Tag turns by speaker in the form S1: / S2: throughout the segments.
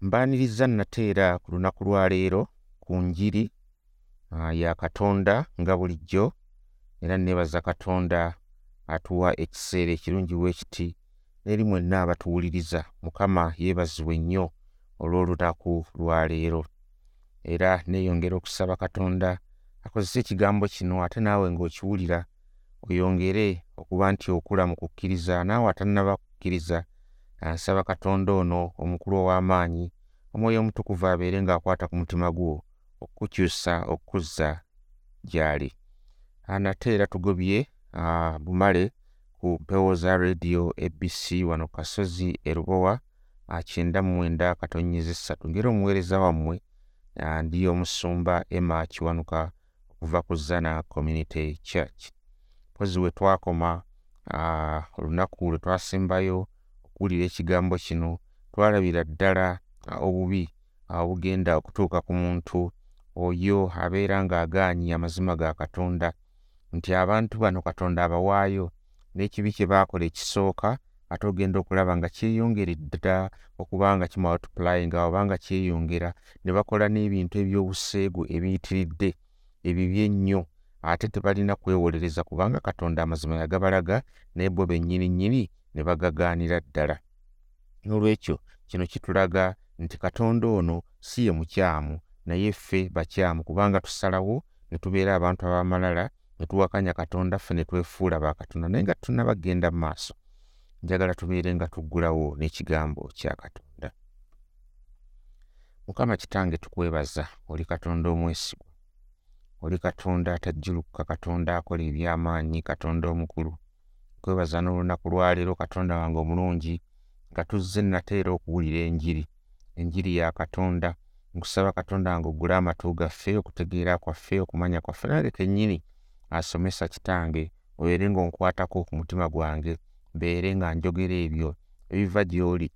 S1: mbaaniriza nateera ku lunaku lwa leero ku njiri ya katonda nga bulijjo era neebaza katonda atuwa ekiseera ekirungi bwekiti n'eri mwenna abatuwuliriza. Mukama yeebazibwe nnyo olw'olunaku lwa leero. Era neeyongera okusaba katonda akozesa ekigambo kino ate naawe ng'okiwulira oyongere okuba nti okula mu kukkiriza naawe atannaba kukkiriza nsaba katonda ono omukulu ow'amaanyi omwoyo omutukuvu abeere ng'akwata ku mutima gwo okukukyusa okukuzza gy'ali. Nate era tugobye uh, bumale ku mpewo za radio abc wano ku kasozi erubowa kyenda mu mwenda katonyeza essatu. Ngeri omuweereza wammwe ndi omusumba emma kiwanuka okuva ku zana community church. Mpozi we twakoma olunaku lwe twasembayo okuwulira ekigambo kino. Twalabira ddala obubi obugenda okutuuka ku muntu oyo abeera ng'agaanyi amazima ga katonda. Nti abantu bano katonda abawaayo n'ekibi kye baakola ekisooka ate ogenda okulaba nga kyeyongeredde ddala okuba nga kimultiplyinga oba nga kyeyongera ne bakola n'ebintu ebyobuseegu ebiyitiridde ebibi ennyo ate tebalina kwewolereza kubanga katonda amazima yagabalaga naye bo bennyini nnyini ne bagagaanira ddala. N'olwekyo kino kitulaga nti katonda ono si ye mukyamu naye ffe bakyamu kubanga tusalawo ne tubeera abantu ab'amalala ne tuwakanya katonda ffe ne twefuula bakatonda naye nga tunnabagenda mu maaso. Njagala tubeere nga tuggulawo n'ekigambo kya katonda. Mukama kitange tukwebaza oli katonda omwesigwa? Oli katonda atajjulukuka katonda akola ebyamaanyi katonda omukulu kwebaza n'olunaku lwaleero katonda wange omulungi nga tuzze nateera okuwulira enjiri. Enjiri ya katonda nkusaba katonda wange oggule amatu gaffe okutegeera kwaffe okumanya kwaffe nange kennyini asomesa kitange obeere ng'onkwatako ku mutima gwange mbeere nga njogera ebyo ebiva gy'oli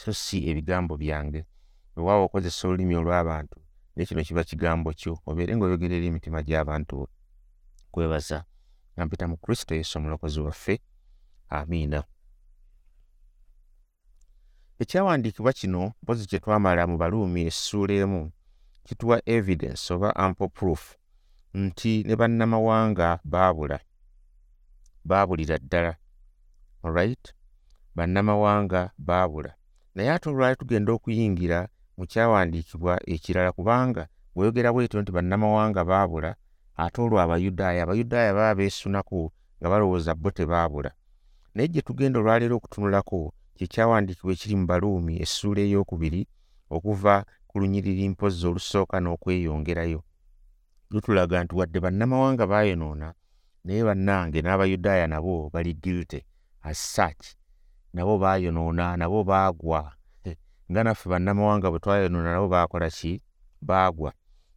S1: so si ebigambo byange. Weewaawo okozesa olulimi olw'abantu naye kino kiba kigambo kyo obeere ng'oyogerera emitima gy'abantu kwebaza nga mpita mu kristo yesu omulokozi waffe. Amiina ekyawandiikibwa kino mpozi kye twamala mu baluumi essuula emu kituwa evidence oba ample proof nti ne bannamawanga baabula baabulira ddala. Alright bannamawanga baabula. Naye ate olwali tugenda okuyingira mu kyawandiikibwa ekirala kubanga bweyogera bwetyo nti bannamawanga baabula ate olwo abayudaaya. Abayudaaya baba beesunako nga balowooza bo tebaabula. Naye gye tugenda olwaleero okutunulako kyekyawandiikibwa ekiri mu baluumi essuula ey'okubiri okuva ku lunyiriri mpozi olusooka n'okweyongerayo. Lutulaga nti wadde bannamawanga baayonoona naye bannange n'abayudaaya nabo bali guilty as such. Nabo baayonoona nabo baagwa. Nga naffe bannamawanga bwe twayonoona nabo baakola ki? Baagwa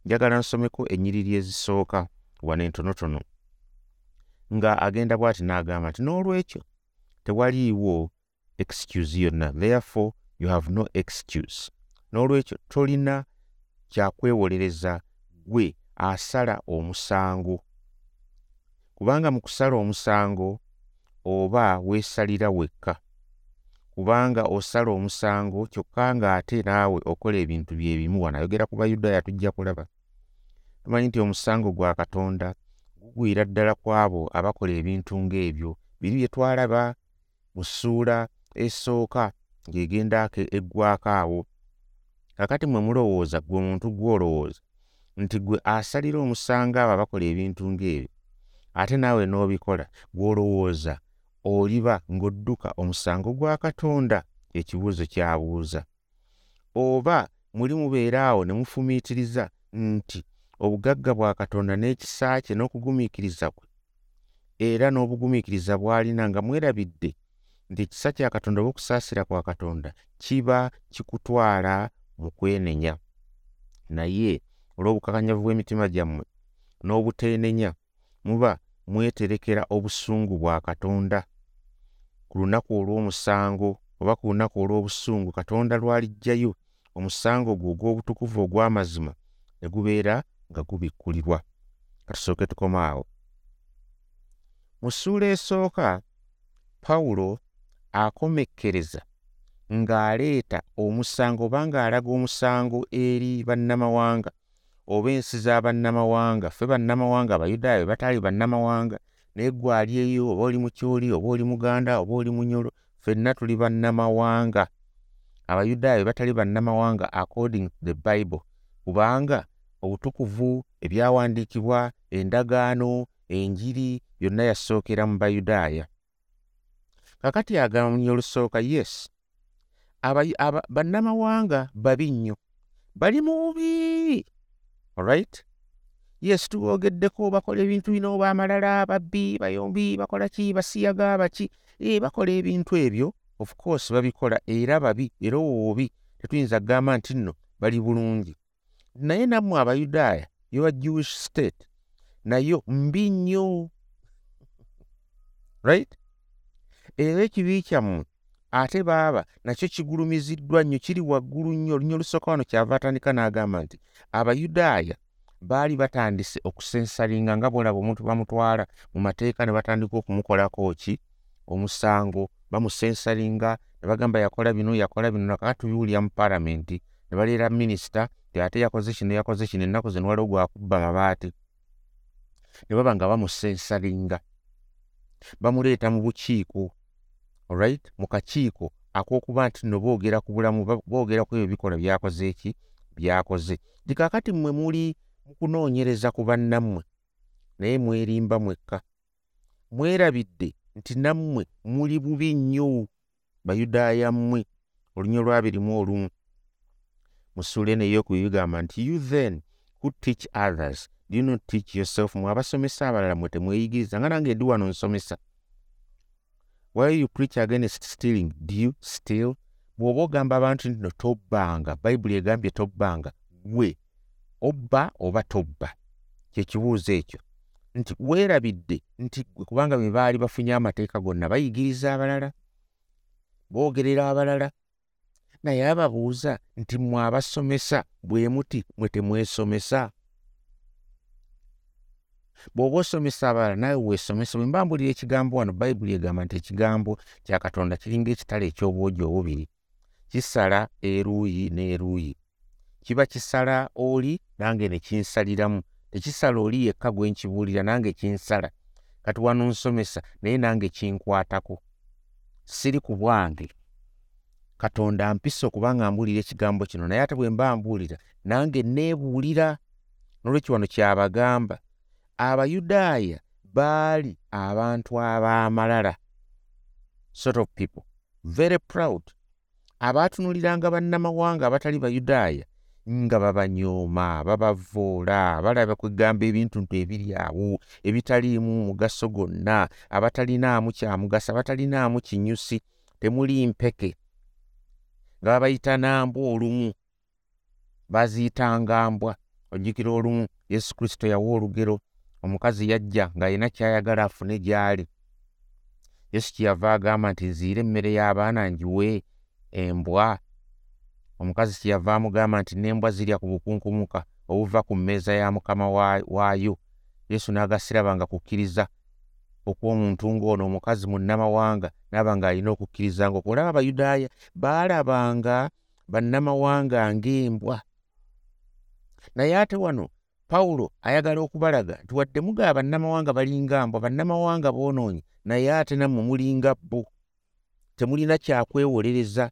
S1: njagala nsomeko ennyiriri ezisooka wano entonotono. Nga agenda bw'ati n'agamba nti n'olwekyo tewaliiwo excuse yonna. Therefore you have no excuse. N'olwekyo tolina kyakwewolereza gwe asala omusango. Kubanga mu kusala omusango oba weesalira wekka. Kubanga osala omusango kyokka ng'ate naawe okola ebintu bye bimu. Wano ayogera ku bayudaaya tujja kulaba tumanyi nti omusango gwa katonda gugwira ddala ku abo abakola ebintu ng'ebyo. Biri bye twalaba mu ssuula esooka ng'egendaako eggwako awo. Kakati mwe mulowooza gwe omuntu gw'olowooza nti gwe asalira omusango abo abakola ebintu ng'ebyo ate naawe n'obikola gw'olowooza oliba ng'odduka omusango gwa katonda ekibuuzo ky'abuuza. Oba muli mubeera awo ne mufumiitiriza nti obugagga bwa katonda n'ekisa kye n'okugumiikiriza kwe era n'obugumiikiriza bw'alina nga mwerabidde nti ekisa kya katonda oba okusaasira kwa katonda kiba kikutwala mu kwenenya. Naye olw'obukakanyavu bw'emitima gyammwe n'obuteenenya muba mweterekera obusungu bwa katonda. Ku lunaku olw'omusango oba ku lunaku olw'obusungu katonda lw'aliggyayo omusango gwe ogw'obutukuvu ogw'amazima ne gubeera nga gubikkulirwa katusooke tukoma awo. Mu ssuula esooka pawulo akomekkereza ng'aleeta omusango oba ng'alaga omusango eri bannamawanga oba ensi za bannamawanga ffe bannamawanga abayudaaya be bataali bannamawanga naye gwe ali eyo oba oli mukyoli oba oli muganda oba oli munyolo ffenna tuli bannamawanga. Abayudaaya be batali bannamawanga according the bible. Kubanga obutukuvu ebyawandiikibwa endagaano enjiri yonna yasookera mu bayudaaya. Kakati agamba munya olusooka yes bannamawanga babi nnyo. Bali mu bubi alright yes tubogeddeko bakola ebintu bino oba amalala babbi bayombi bakola ki basiyaga baki e bakola ebintu ebyo of course babikola era babi era owobi tetuyinza kugamba nti nno bali bulungi naye nammwe abayudaaya yowa jewish state. Nayo mbi nnyo. Right? Era ekibi kyammwe ate baaba nakyo kigulumiziddwa nnyo kiri waggulu nnyo olunya olusooka wano kyava atandika n'agamba nti abayudaaya baali batandise okusensalinga nga bwolaba omuntu bamutwala mu mateeka ne batandika okumukolako ki? Omusango bamusensalinga ne bagamba yakola bino yakola bino nakaka tubiwulira mu paalamenti ne baleera minisita ate yakoze kino yakoze kino ennaku ze nwaliwo gwakubba mabaati. Ne baba nga bamusensalinga. Bamuleeta mu bukiiko olright mu kakiiko ak'okuba nti nno boogera ku bulamu boogera ku ebyo bikola byakoze eki? Byakoze. Ti kaakati mmwe muli mu kunoonyereza ku bannammwe naye mwerimba mwekka. Mwerabidde nti nammwe muli bubi nnyo bayudaaya mmwe olunyo lwabirimu olumu musuule neyokubi bigamba nti you then who teach others do you not teach yourself? Mwe abasomesa abalala mwe temweyigiriza nga nange ndi wano nsomesa. While you preach against stealing? Do you steal? Bw'oba ogamba abantu nti no tobbanga. Bayibuli egambye tobbanga. Gwe obba oba tobba? Kyekibuuzo ekyo. Nti weerabidde nti gwe kubanga bwe baali bafunye amateeka gonna bayigiriza abalala boogerera abalala naye ababuuza nti mwe abasomesa bwe muti mwe temwesomesa? Bw'oba osomesa abalala naawe weesomesa bwe mbambulira ekigambo wano bayibuli egamba nti ekigambo kya katonda kiringa ekitale eky'obwogi obubiri. Kisala eruuyi n'eruuyi. Kiba kisala oli nange ne kinsaliramu. Tekisala oli yekka gwe nkibuulira nange kinsala. Kati wano nsomesa naye nange kinkwatako. Siri ku bwange katonda mpisa okuba nga mbuulira ekigambo kino naye ate bwe mba mbuulira nange neebuulira n'olwekyo wano kyabagamba abayudaaya baali abantu ab'amalala sort of people very proud. Abaatunuliranga bannamawanga abatali bayudaaya nga babanyooma babavoola balaba kwegamba ebintu ntu ebiri awo ebitaliimu mugaso gonna abatalinaamu kyamugaso abatalinaamu kinyusi temuli mpeke nga babayita nambwa olumu baziyitanga mbwa ojjukira olumu. Yesu kristo yawa olugero omukazi yajja ng'alina kyayagala afune gy'ali. Yesu kyeyava agamba nti nziire emmere y'abaana njiwe embwa. Omukazi kyeyava amugamba nti n'embwa zirya ku bukunkumuka obuva ku mmeeza ya mukama waayo. Yesu n'agasiraba nga kukkiriza okw'omuntu ng'ono omukazi munnamawanga naaba ng'alina okukkiriza nga okulaba abayudaaya baalabanga bannamawanga ng'embwa. Naye ate wano pawulo ayagala okubalaga nti wadde mugaba bannamawanga balinga mbwa bannamawanga boonoonyi naye ate nammwe mulinga bbo. Temulina kyakwewolereza.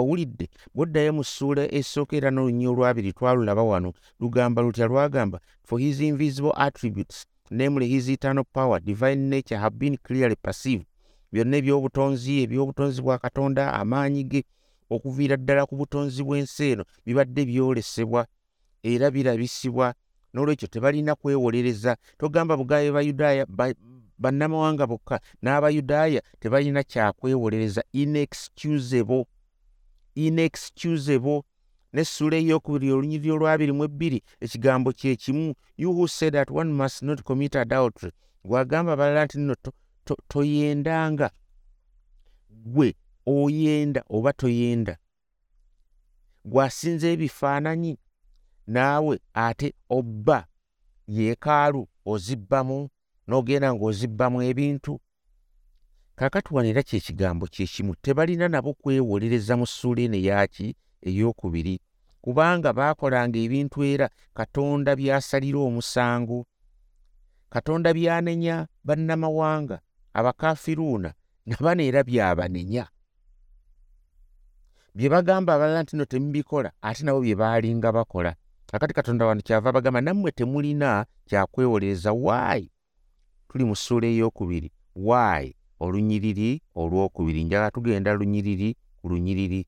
S1: Owulidde bwoddayo mu ssuula esooka era n'olunnya olwabiri twalulaba wano lugamba lutya lwagamba for his invisible attributes namely his eternal power divine nature have been clearly perceived. Byonna ebyobutonzi ebyobutonzi bwa katonda amaanyi ge okuviira ddala ku butonzi bw'ensi eno bibadde byolesebwa era birabisibwa. N'olwekyo tebalina kwewolereza. Togamba bugabe bayudaaya bannamawanga bokka n'abayudaaya tebalina kyakwewolereza inexcusable. Inexcusable n'essula ey'okubiri olunyiri olwabiri mu ebbiri ekigambo kye kimu you who said that one must not commit adultery gwagamba balala nti nno toyendanga. Gwe oyenda oba toyenda. Gwasinza ebifaananyi naawe ate obba yeekaalu ozibbamu n'ogenda ng'ozibbamu ebintu. Kaakati wano era kyekigambo kyekimu tebalina nabo kwewolereza mu ssuula eno eyaki ey'okubiri. Kubanga baakolanga ebintu era katonda by'asalira omusango. Katonda by'anenya bannamawanga abakafiruuna nabano era byabanenya. Bye bagamba abalala nti no temubikola ate nabo bye baalinga bakola. Akati katonda wano kyava bagamba nammwe temulina kyakwewolereza waayi tuli mu ssuula ey'okubiri. Waayi olunyiriri olwokubiri. Njala tugenda lunyiriri ku lunyiriri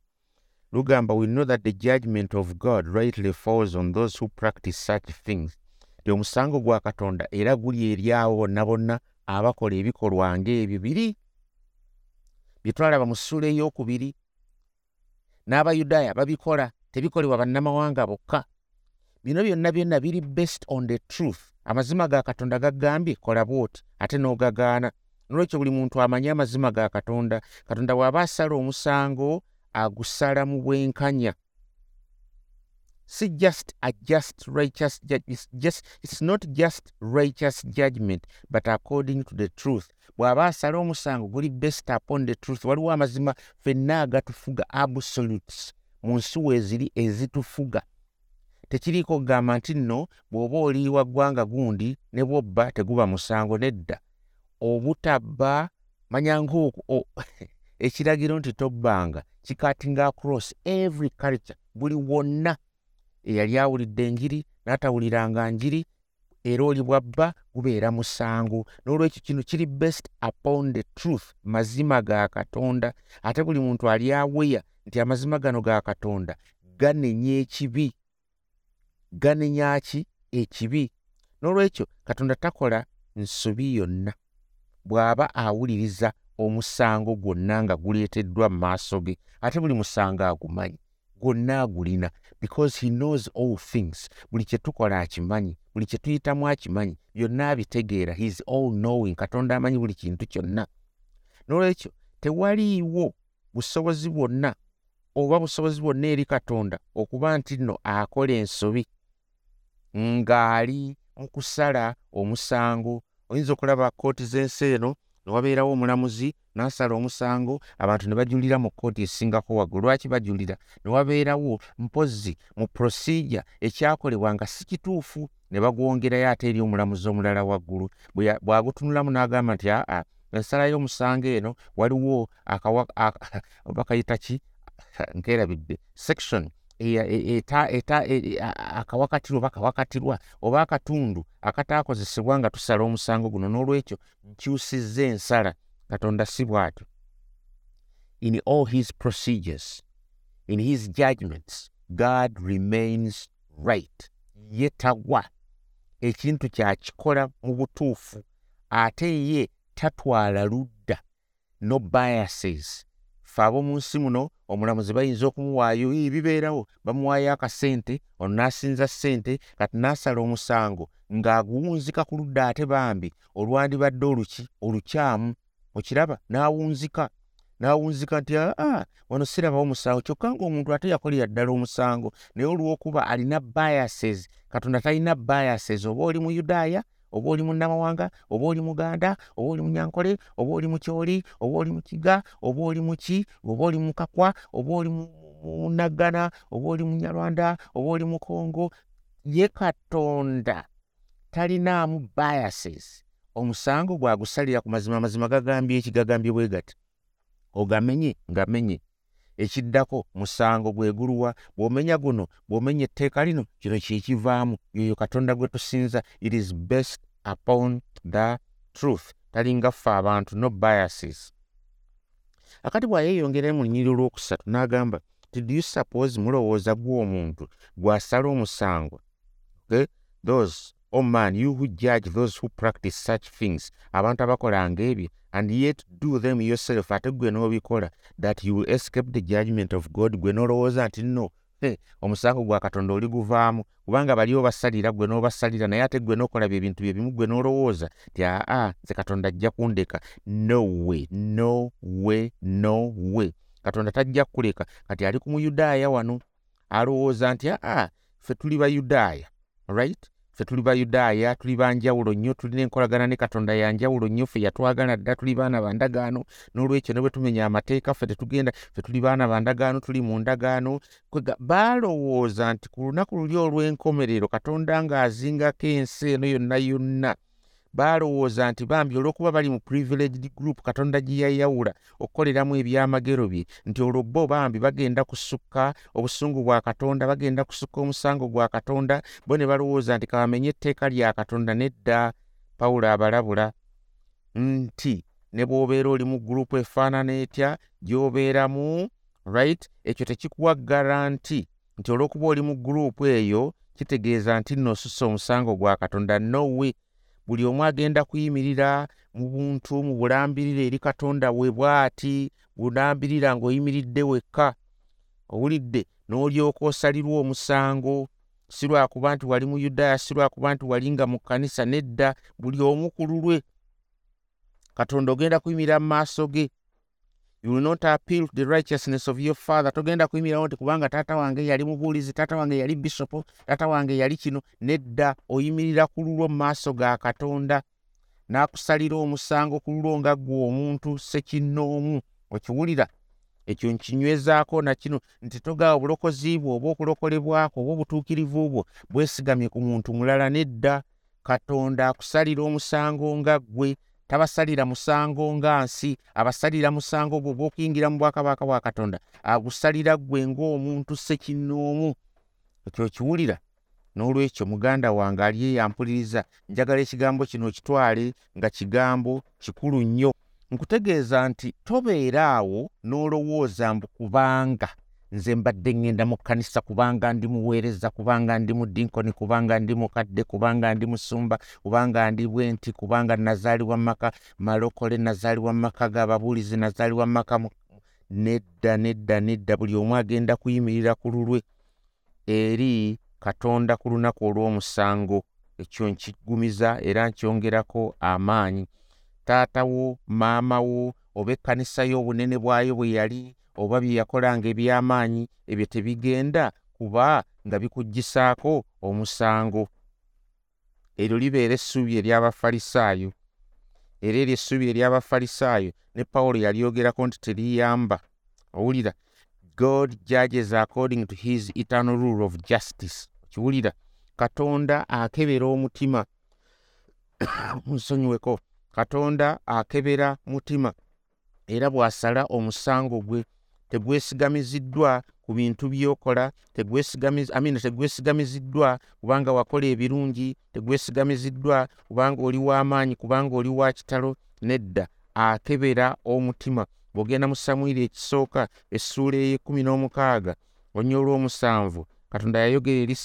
S1: lugamba we know that the judgment of god rightly falls on those who practice such things. Ti omusango gwa katonda era guli eri abo bonna bonna abakola ebikolwa ng'ebyo biri bye twalaba mu ssuula ey'okubiri. N'abayudaaya babikola tebikolebwa bannamawanga bokka. Bino byonna byonna biri based on the truth. Amazima ga katonda gagambye kola bwoti ate n'ogagaana. Nolwekyo buli muntu amanyi amazima ga katonda. Katonda bw'aba asala omusango agusala mu bwenkanya. Si just a just righteous it's just it's not just righteous judgment but according to the truth. Bw'aba asala omusango guli based upon the truth. Waliwo amazima fenna agatufuga absolutes mu nsi weeziri ezitufuga. Tekiriiko kugamba nti nno bw'oba oliiwa ggwanga gundi ne bw'obba teguba musango nedda. Obutabba manyangaoku ekiragiro nti tobbanga kikatinga across every culture. Buli wonna eyali awulidde enjiri n'atawuliranga njiri era oli bwabba gubeera musango. N'olwekyo kino kiri based upon the truth mazima ga katonda. Ate buli muntu ali aweya nti amazima gano ga katonda ganenya ekibi. Ganenya ki? Ekibi. N'olwekyo katonda takola nsobi yonna. Bw'aba awuliriza omusango gwonna nga guleeteddwa mu maaso ge ate buli musango agumanyi gwonna agulina because he knows all things. Buli kye tukola akimanyi buli kye tuyitamu akimanyi byonna abitegeera heis all knowing katonda amanyi buli kintu kyonna. N'olwekyo tewaliiwo busobozi bwonna oba busobozi bwonna eri katonda okuba nti nno akola ensobi ng'ali mu kusala omusango. Oyinza okulaba kooti z'ensi eno ne wabeerawo omulamuzi n'asala omusango abantu ne bajulira mu kkooti esingako waggulu. Lwaki bajulira? Ne wabeerawo mpozzi mu prosijja ekyakolebwa nga si kituufu ne bagwongerayo ate eri omulamuzi omulala waggulu. Bw'agutunulamu n'agamba nti aa ensala y'omusango eno waliwo bakayita ki? Nkeerabidde. Section akawakatirwa oba kawakatirwa oba akatundu akataakozesebwa nga tusala omusango guno. N'olwekyo nkyusizza ensala katonda si bw'atyo. In all his procedures in his judgments god remains right. Ye tagwa. Ekintu kyakikola mu butuufu ate ye tatwala ludda no biases fe ab'omu nsi muno omulamuzi bayinza okumuwaayo ebibeerawo bamuwaayo akasente ono n'asinza ssente kati n'asala omusango ng'aguwunzika ku ludda ate bambi olwandibadde oluki olukyamu okiraba n'awunzika n'awunzika nti aa wano sirabawo omusango kyokka ng'omuntu ate yakolera ddala omusango naye olw'okuba alina biases katonda talina biases oba oli mu yudaaya oba oli munnamawanga oba oli muganda oba oli munyankole oba oli mukyoli oba oli mukiga oba oli muki oba oli mukakwa oba oli munaggana oba oli munyarwanda oba oli mukongo ye katonda talinaamu biases omusango gwagusalira ku mazima amazima gagambye eki gagambye bwe gati ogamenye ngamenye ekiddako musango gweguluwa bw'omenya guno bw'omenya etteeka lino kino kyekivaamu. Yoyo katonda gwe tusinza it is best upon the truth. Talinga ffe abantu no biases. Akati bw'ayeeyongerayo mu lunyiri olwokusatu n'agamba ti do you suppose mulowooza gw'omuntu gw'asala omusango? Okay? those oh man you who judge those who practice such things abantu abakolanga ebyo and yet do them yourself ate gwe n'obikola that you will escape the judgment of god gwe n'olowooza nti hey, omusango gwa katonda oli guvaamu kubanga bali obasalira gwe n'obasalira naye ate gwe n'okola bye bintu bye bimu gwe n'olowooza ti aa nze katonda ajja kundeka. No way no way no way. Katonda tajja kuleka kati ali ku muyudaaya wano alowooza nti aa ffe tuli bayudaaya right ffe tuli bayudaaya tuli banjawulo nnyo tulina enkolagana ne katonda yanjawulo nnyo ffe yatwagala dda tuli baana bandagaano n'olwekyo ne bwe tumenya amateeka ffe tetugenda ffe tuli baana bandagaano tuli mu ndagaano. Baalowooza nti ku lunaku luli olw'enkomerero katonda ng'azingako ensi eno yonna yonna baalowooza nti bambi olw'okuba bali mu privileged group katonda gye yayawula okukoleramu ebyamagero bye nti olwo bo bambi bagenda kusukka obusungu bwa katonda bagenda kusukka omusango gwa katonda bo ne balowooza nti kabamenye etteeka lya katonda nedda. Pawulo abalabula nti ne bw'obeera oli mu gurupu efaanana etya gy'obeeramu right? Ekyo tekikuwa garanti nti olw'okuba oli mu gurupu eyo kitegeeza nti nno osusa omusango gwa katonda. Nowe buli omu agenda kuyimirira mu buntu mu bulambirire eri katonda we bw'ati bulambirira ng'oyimiridde wekka. Owulidde n'olyoka osalirwa omusango. Si lwakuba nti wali mu yudaaya si lwakuba nti wali nga mu kkanisa nedda buli omu ku lulwe. Katonda ogenda kuyimirira mu maaso ge you will not appeal to the righteousness of your father. Togenda kuyimirirawo nti kubanga taata wange yali mubuulizi taata wange yali bisopo taata wange yali kino nedda oyimirira ku lulwo mu maaso ga katonda n'akusalira omusango ku lulwo nga ggwe omuntu sekinnoomu. Okiwulira ekyo nkinywezaako na kino nti togaa obulokozi bwo oba okulokolebwako oba obutuukirivu bwo bwesigamye ku muntu mulala nedda katonda akusalira omusango nga ggwe tabasalira musango nga nsi abasalira musango gwo gw'okuyingira mu bwakabaka bwa katonda agusalira ggwe ng'omuntu sekinnoomu ekyo kiwulira n'olwekyo muganda wange ali eyampuliriza njagala ekigambo kino okitwale nga kigambo kikulu nnyo. Nkutegeeza nti tobeera awo n'olowooza mbu kubanga nze mbadde ŋŋenda mu kkanisa kubanga ndi muweereza kubanga ndi mu dinkoni kubanga ndi mukadde kubanga ndi musumba kubanga ndi bwenti kubanga nazaalibwa mu maka malokole nazaalibwa mu maka g'ababuulizi nazaalibwa mu maka nedda nedda nedda buli omu agenda kuyimirira ku lulwe eri katonda ku lunaku olw'omusango. Ekyo nkigumiza era nkyongerako amaanyi. Taata wo maama wo oba ekkanisa y'obunene bwayo bwe yali oba bye yakolanga eby'amaanyi ebyo tebigenda kuba nga bikuggyisaako omusango. Eryo libeera essuubi ery'abafalisaayo. Era eryo essuubi ery'abafalisaayo ne pawulo yalyogerako nti teriyamba. Owulira god judges according to his eternal rule of justice. Kiwulira katonda akebera omutima. Nsonyiweko katonda akebera mutima era bw'asala omusango gwe tegwesigamiziddwa ku bintu by'okola amina tegwesigamiziddwa kubanga wakola ebirungi tegwesigamiziddwa kubanga oli w'amaanyi kubanga oli wa kitalo nedda akebera omutima. Bw'ogenda mu samwiri ekisooka essuula ey'ekkumi n'omukaaga onya olw'omusanvu katonda yayogera eri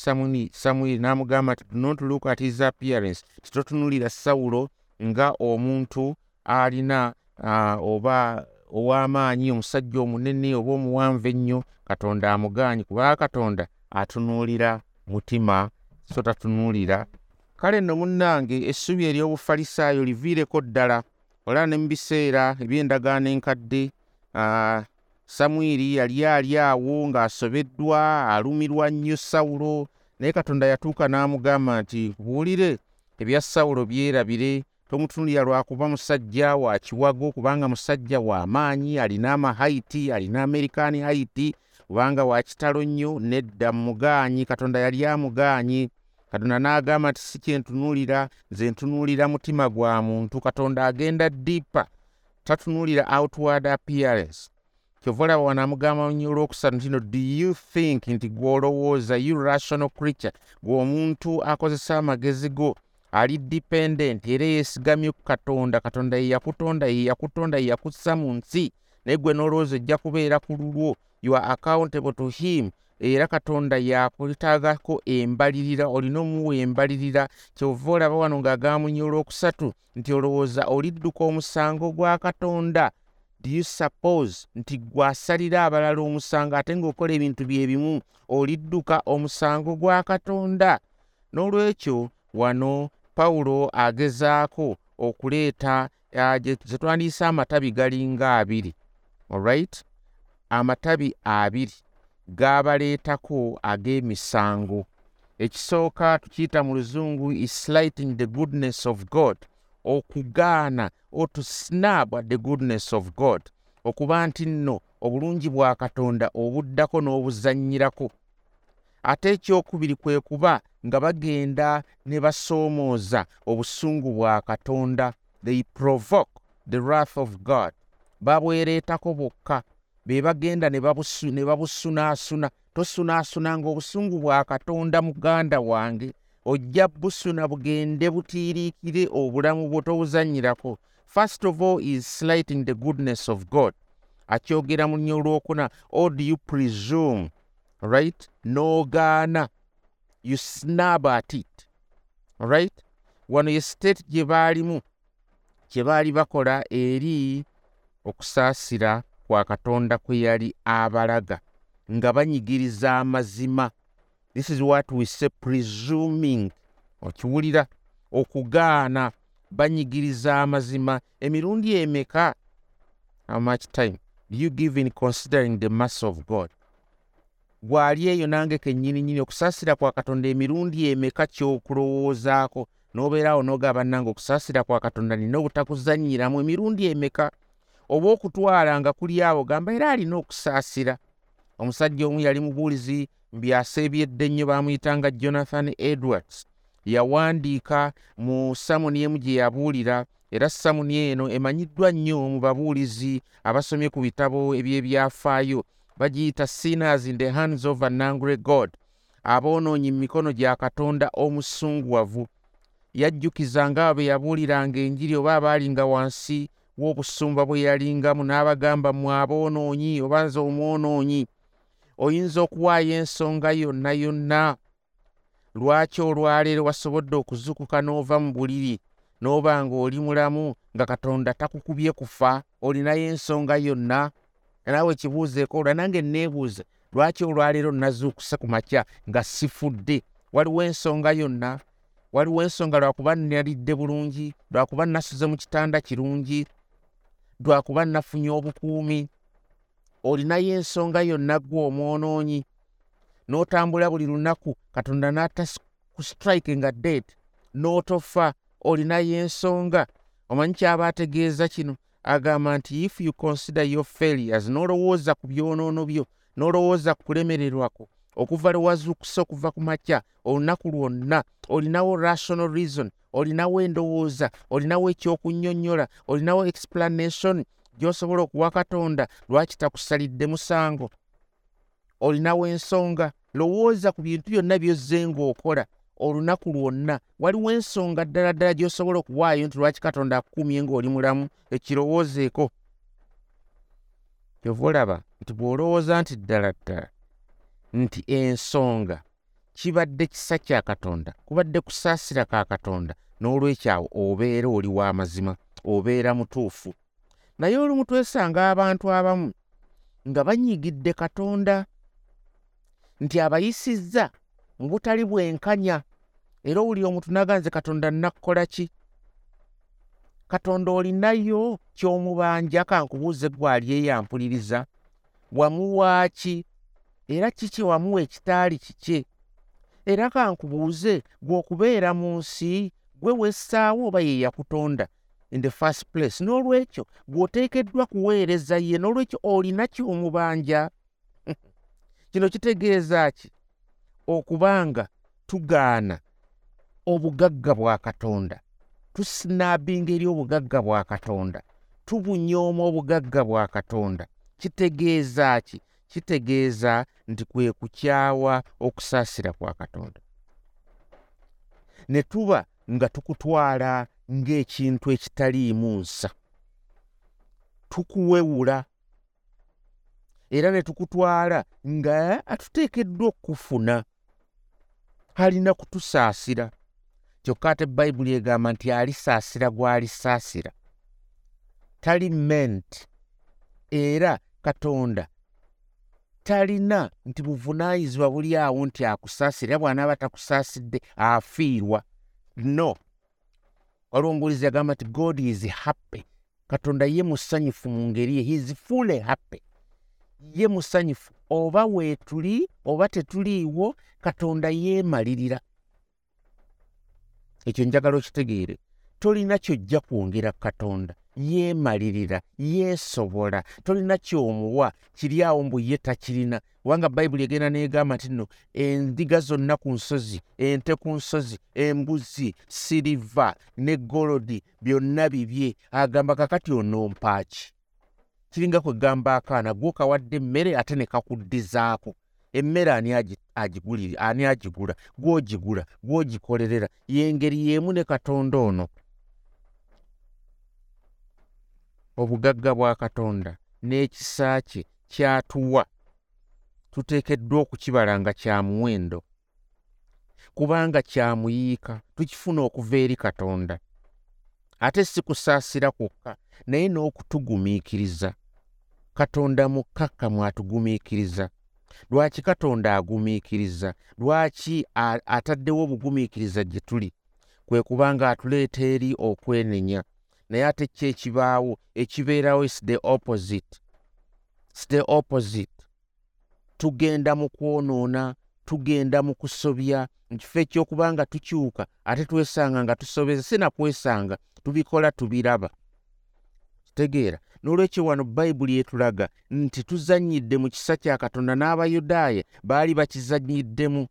S1: samwiri n'amugamba nti do not look at his appearance. Titotunulira sawulo nga omuntu alina uh, oba ow'amaanyi omusajja omunene oba omuwanvu ennyo katonda amuganye kubanga katonda atunuulira mutima so tatunuulira. Kale nno munnange essubi ery'obufalisaayo liviireko ddala olaba ne mu biseera eby'endagaano enkadde samwiri yali ali awo ng'asobeddwa alumirwa nnyo sawulo naye katonda yatuuka n'amugamba nti buwulire ebya sawulo byerabire tomutunulira lwakuba musajja wa kiwago kubanga musajja wa maanyi alina amahaiti alina amerikaani haiti kubanga wa kitalo nnyo nedda mugaanyi katonda yali amugaanyi. Katonda n'agamba nti si kyentunuulira nze ntunuulira mutima gwa muntu. Katonda agenda ddipa tatunuulira outward appearance. Kyova olaba wanaamugamba nnyo olwokusatu ntino do you think nti gw'olowooza you rational creature gwe omuntu akozesa amagezi go ali dependent era yeesigamye ku katonda katonda ye yakutonda ye yakutonda ye yakussa mu nsi naye gwe n'olowooza ojja kubeera ku lulwo you are accountable to him era katonda yakutaagako embalirira olina omuwa embalirira kyova olaba wano ng'agamunya olwokusatu nti olowooza olidduka omusango gwa katonda do you suppose nti gwasalira abalala omusango ate ng'okola ebintu bye bimu olidduka omusango gwa katonda? N'olwekyo wano pawulo agezaako okuleeta ze twandiyise amatabi galinga abiri alright amatabi abiri g'abaleetako ag'emisango. Ekisooka tukiyita mu luzungu is slighting the goodness of god okugaana or to snab at the goodness of god okuba nti nno obulungi bwa katonda obuddako n'obuzannyirako. Ate ekyokubiri kwe kuba nga bagenda ne basoomooza obusungu bwa katonda. They provoke the wrath of god. Babwereetako bokka. Be bagenda ne babusunaasuna. Tosunaasunanga obusungu bwa katonda muganda wange. Ojja busuna bugende butiiriikire obulamu bwo tobuzannyirako first of all is slighting the goodness of god. Akyogera mu nnyo olwokuna or do you presume? Right? N'ogaana you snab at it. Right? Wano ye state gye baalimu kye baali bakola eri okusaasira kwa katonda kwe yali abalaga nga banyigiriza amazima. This is what we say presuming. Okiwulira okugaana banyigiriza amazima. Emirundi emeka? How much time? Do you give in considering the mass of god bw'ali eyo nange kennyini nyini okusaasira kwa katonda emirundi emeka kyokulowoozaako n'obeeraawo n'ogaba nange okusaasira kwa katonda nina obutakuzannyiramu emirundi emeka? Oba okutwala nga kuli abo gamba era alina okusaasira. Omusajja omu yali mubuulizi mbyaseebyedde nnyo baamuyitanga jonathan edwards. Yawandiika mu samoni emu gye yabuulira era samoni eno emanyiddwa nnyo mu babuulizi abasomye ku bitabo ebyebyafaayo bagiyita sinners in the hands of an angry god. Aboonoonyi mu mikono gya katonda omusunguwavu yajjukizanga abo be yabuuliranga enjiri oba abaalinga wansi w'obusumba bwe yalingamu n'abagamba mu aboonoonyi oba nze omwonoonyi oyinza okuwaayo ensonga yonna yonna? Lwaki olwaleero wasobodde okuzukuka n'ova mu buliri? N'oba ng'oli mulamu nga katonda takukubye kufa olinayo ensonga yonna naawe ekibuuzeeko olwa nange neebuuza lwaki olwaleero nazuukuse ku makya nga sifudde? Waliwo ensonga yonna? Waliwo ensonga lwakuba nalidde bulungi? Lwakuba nasuze mu kitanda kirungi? Lwakuba nafunye obukuumi? Olinayo ensonga yonna gwe omwonoonyi? N'otambula buli lunaku katonda n'ata ku strike nga dead? N'otofa olinayo ensonga omanyi kyaba ategeeza kino agamba nti if you consider your failures n'olowooza ku byonoono byo n'olowooza ku kulemererwako okuva lwe wazuukusa okuva ku makya olunaku lwonna olinawo rational reason olinawo endowooza olinawo ekyokunnyonnyola olinawo explanation gy'osobola okuwa katonda lwaki takusalidde musango? Olinawo ensonga lowooza ku bintu byonna byozze ng'okola olunaku lwonna. Waliwo ensonga ddala ddala gy'osobola okuwaayo nti lwaki katonda akukumye ng'oli mulamu? Ekirowoozeeko. Kyova olaba nti bw'olowooza nti ddala ddala nti ensonga kibadde kisa kya katonda kubadde kusaasira ka katonda n'olwekyawo obeera oli w'amazima obeera mutuufu. Naye olumu twesanga abantu abamu nga banyiigidde katonda nti abayisizza mu butali bwenkanya. Era owuli omuntu naganze katonda nakkola ki? Katonda olinayo ky'omubanja kankubuuze gwali eyampuliriza wamuwaaki era kiki wamuwa ekitaali kike era kankubuuze gwe okubeera mu nsi gwe wessaawo oba ye yakutonda? In the first place. N'olwekyo gw'oteekeddwa kuweereza ye n'olwekyo olina ky'omubanja. Kino kitegeeza ki okubanga tugaana obugagga bwa katonda. Tusinaabinga eri obugagga bwa katonda. Tubunyooma obugagga bwa katonda. Kitegeeza ki? Kitegeeza nti kwe kukyawa okusaasira kwa katonda. Ne tuba nga tukutwala ng'ekintu ekitaliimu nsa. Tukuwewula. Era ne tukutwala nga atuteekeddwa okufuna alina kutusaasira. Kyokka ate bayibuli egamba nti alisaasira gw'alisaasira. Tali ment era katonda talina nti buvunaanyizibwa buli awo nti akusaasira era bw'anaaba takusaasidde afiirwa. No. Waliwo omubuulizi yagamba nti god is happy. Katonda ye musanyufu mu ngeri ye. Heis fully happy ye musanyufu oba weetuli oba tetuliiwo katonda yeemalirira. Ekyo njagala okitegeere. Tolina kyojja kwongera katonda. Yeemalirira yeesobola. Tolina kyomuwa kiri awo mbu ye takirina. Kubanga bayibuli egenda neegamba nti nno endiga zonna ku nsozi ente ku nsozi embuzi siriva ne golodi byonna bibye. Agamba kakati onompaaki kiringa kwegamba akaana gwokawadde emmere ate ne kakuddizaako. Emmere ani agigulire ani agigula? Gwogigula gwogikolerera yengeri yeemu ne katonda ono. Obugagga bwa katonda n'ekisa kye kyatuwa. Tuteekeddwa okukibala nga kya muwendo. Kubanga kyamuyiika tukifuna okuva eri katonda. Ate si kusaasira kwokka naye n'okutugumiikiriza katonda mukkakkamu atugumiikiriza lwaki katonda agumiikiriza? Lwaki ataddewo obugumiikiriza gye tuli? Kwe kubanga atuleeta eri okwenenya. Naye ate ki ekibaawo ekibeerawo is the opposite. Is the opposite. Tugenda mu kwonoona tugenda mu kusobya. Mukifo ekyokuba nga tukyuka ate twesanga nga tusobeza sinakwesanga tubikola tubiraba. Kitegeera n'olwekyo wano bayibuli etulaga nti tuzanyidde mu kisa kya katonda n'abayudaaya baali bakizanyiddemu.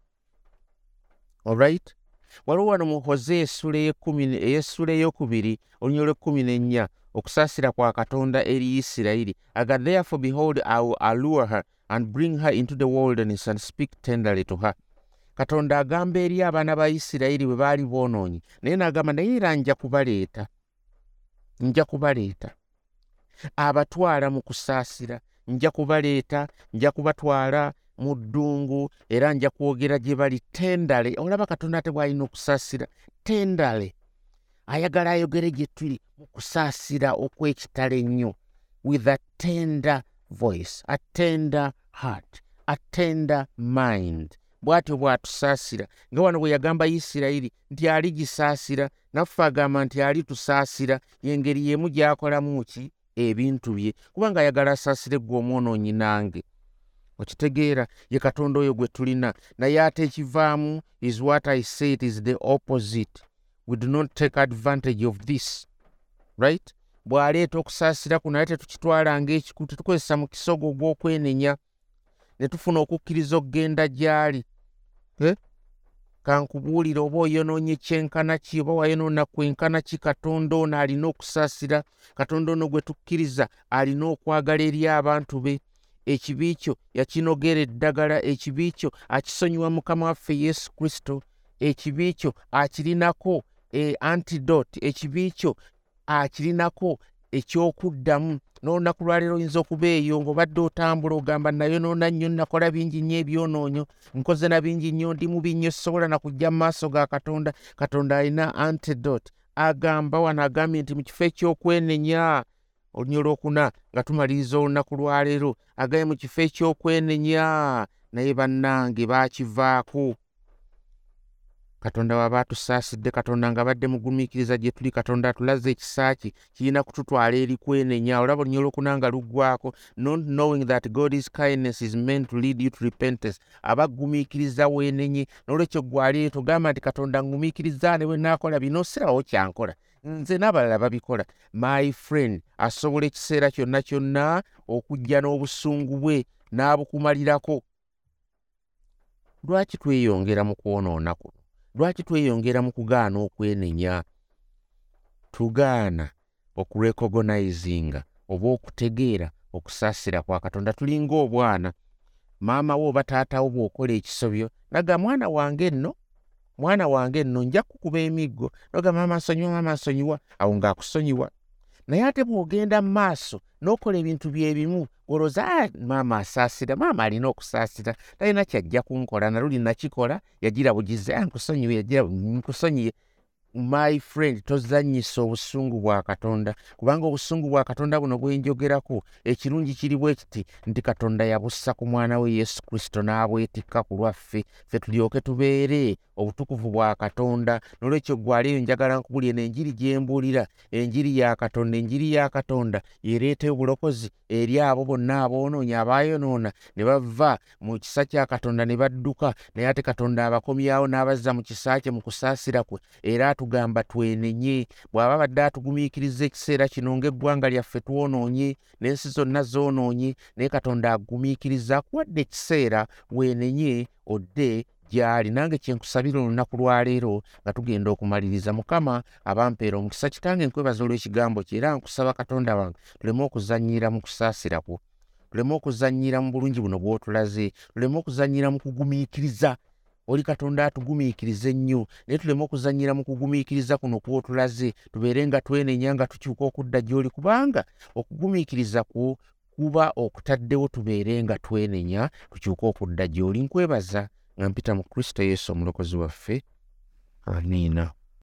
S1: Olright waliwo wano mu hose eyessula eyokubiri olunya olwekumi nennya okusaasira kwa katonda eri isirayiri. Aga therefore behold i will allure her and bring her into the wilderness and speak tenderly to her. Katonda agamba eri abaana ba isirayiri bwe baali boonoonyi naye n'agamba naye era nja kubaleeta nja kubaleeta abatwala mu kusaasira. Nja kubaleeta nja kubatwala mu ddungu era nja kwogera gye bali. Tendale olaba katonda ate bw'alina okusaasira tendale. Ayagala ayogere gye tuli mu kusaasira okw'ekitale ennyo with a tender voice a tender heart a tender mind. Bw'atyo bw'atusaasira nga wano bwe yagamba isirayiri nti ali gisaasira naffe agamba nti ali tusaasira yengeri y'emu gy'akolamu ki ebintu bye kubanga ayagala asaasire ggwe omwonoonyi nange. Okitegeera ye katonda oyo gwe tulina naye ate ekivaamu is what i say it is the opposite. We do not take advantage of this right? Bw'aleeta okusaasira kuno naye tetukitwala ngaekiku tetukozesa mu kisogo ogw'okwenenya ne tufuna okukkiriza okugenda gy'ali kankubuulire oba oyonoonye kyenkana ki oba wayonoona kwenkana ki katonda ono alina okusaasira katonda ono gwe tukkiriza alina okwagala eri abantu be. Ekibi kyo yakinogera eddagala ekibi kyo akisonyiwa mukama waffe yesu kristo ekibi kyo akirinako e antidote ekibi kyo akirinako ekyokuddamu n'olunaku lwaleero oyinza okuba eyo ng'obadde otambula ogamba nayonoona nnyo nakola bingi nnyo ebyonoonyo nkoze na bingi nnyo ndi mubi nnyo sobola nakujja mu maaso ga katonda katonda alina antidote. Agamba wano agambye nti mu kifo ekyokwenenya olunya olwokuna nga tumaliriza olunaku lwaleero agambye mu kifo ekyokwenenya naye bannange baakivaako katonda waba atusaasidde katonda nga badde mugumiikiriza gye tuli katonda atulaze ekisaaki kirina kututwala eri kwenenya. Olaba olunya olwokunanga luggwako not knowing that god is kindness is meant to lead you to repentance. Aba gumiikiriza weenenye n'olwekyo gwali togamba nti katonda ngumiikiriza ne bwe naakola bino sirawo kyankola nze n'abalala babikola. My friend asobola ekiseera kyonna kyonna okujja n'obusungu bwe n'abukumalirako. Lwaki tweyongera mu kwonoona kuno lwaki tweyongera mu kugaana okwenenya tugaana okurecognizinga oba okutegeera okusaasira kwa katonda? Tulinga obwana maama wo oba taatawo bw'okola ekisobyo naga mwana wange nno mwana wange nno nja kukuba emiggo noga maama nsonyiwa maama nsonyiwa. Awo ng'akusonyiwa naye ate bw'ogenda mu maaso n'okola ebintu byebimu olowooza ah, maama asaasira maama alina okusaasira talina kyajja kunkola naluli nakikola yagira bugize ah, nkusonyiwe yagira nkusonyiye my friend tozannyisa obusungu bwa katonda. Kubanga obusungu bwa katonda buno bwenjogerako ekirungi kiri bwe kiti nti katonda yabussa ku mwana we yesu kristo n'abwetikka ku lwaffe ffe tulyoke tubeere obutukuvu bwa katonda. Nolwekyo gwaleeyo njagala nkubuli eno enjiri gye mbuulira enjiri ya katonda enjiri ya katonda yereeta obulokozi eri abo bonna aboonoonyi abaayonoona ne bava mu kisa kya katonda ne badduka naye ate katonda abakomyawo n'abazza mu kisa kye mu kusaasira kwe. Era atugamba twenenye bw'aba badde atugumiikiriza ekiseera kino ng'eggwanga lyaffe twonoonye n'ensi zonna zoonoonye naye katonda agumiikiriza akuwadde ekiseera weenenye odde gy'ali. Nange kyenkusabira olunaku lwaleero nga tugenda okumaliriza. Mukama abampeera omukisa. Kitange nkwebaza olw'ekigambo kye era nkusaba katonda wange tuleme okuzannyira mu kusaasira kwo. Tuleme okuzannyira mu bulungi buno bw'otulaze. Tuleme okuzannyira mu kugumiikiriza oli katonda atugumiikiriza ennyo naye tuleme okuzannyira mu kugumiikiriza kuno kw'otulaze tubeere nga twenenya nga tukyuka okudda gy'oli kubanga okugumiikiriza kwo kuba okutaddewo tubeere nga twenenya tukyuke okudda gy'oli nkwebaza nga mpita mu kristo yesu omulokozi waffe. Amiina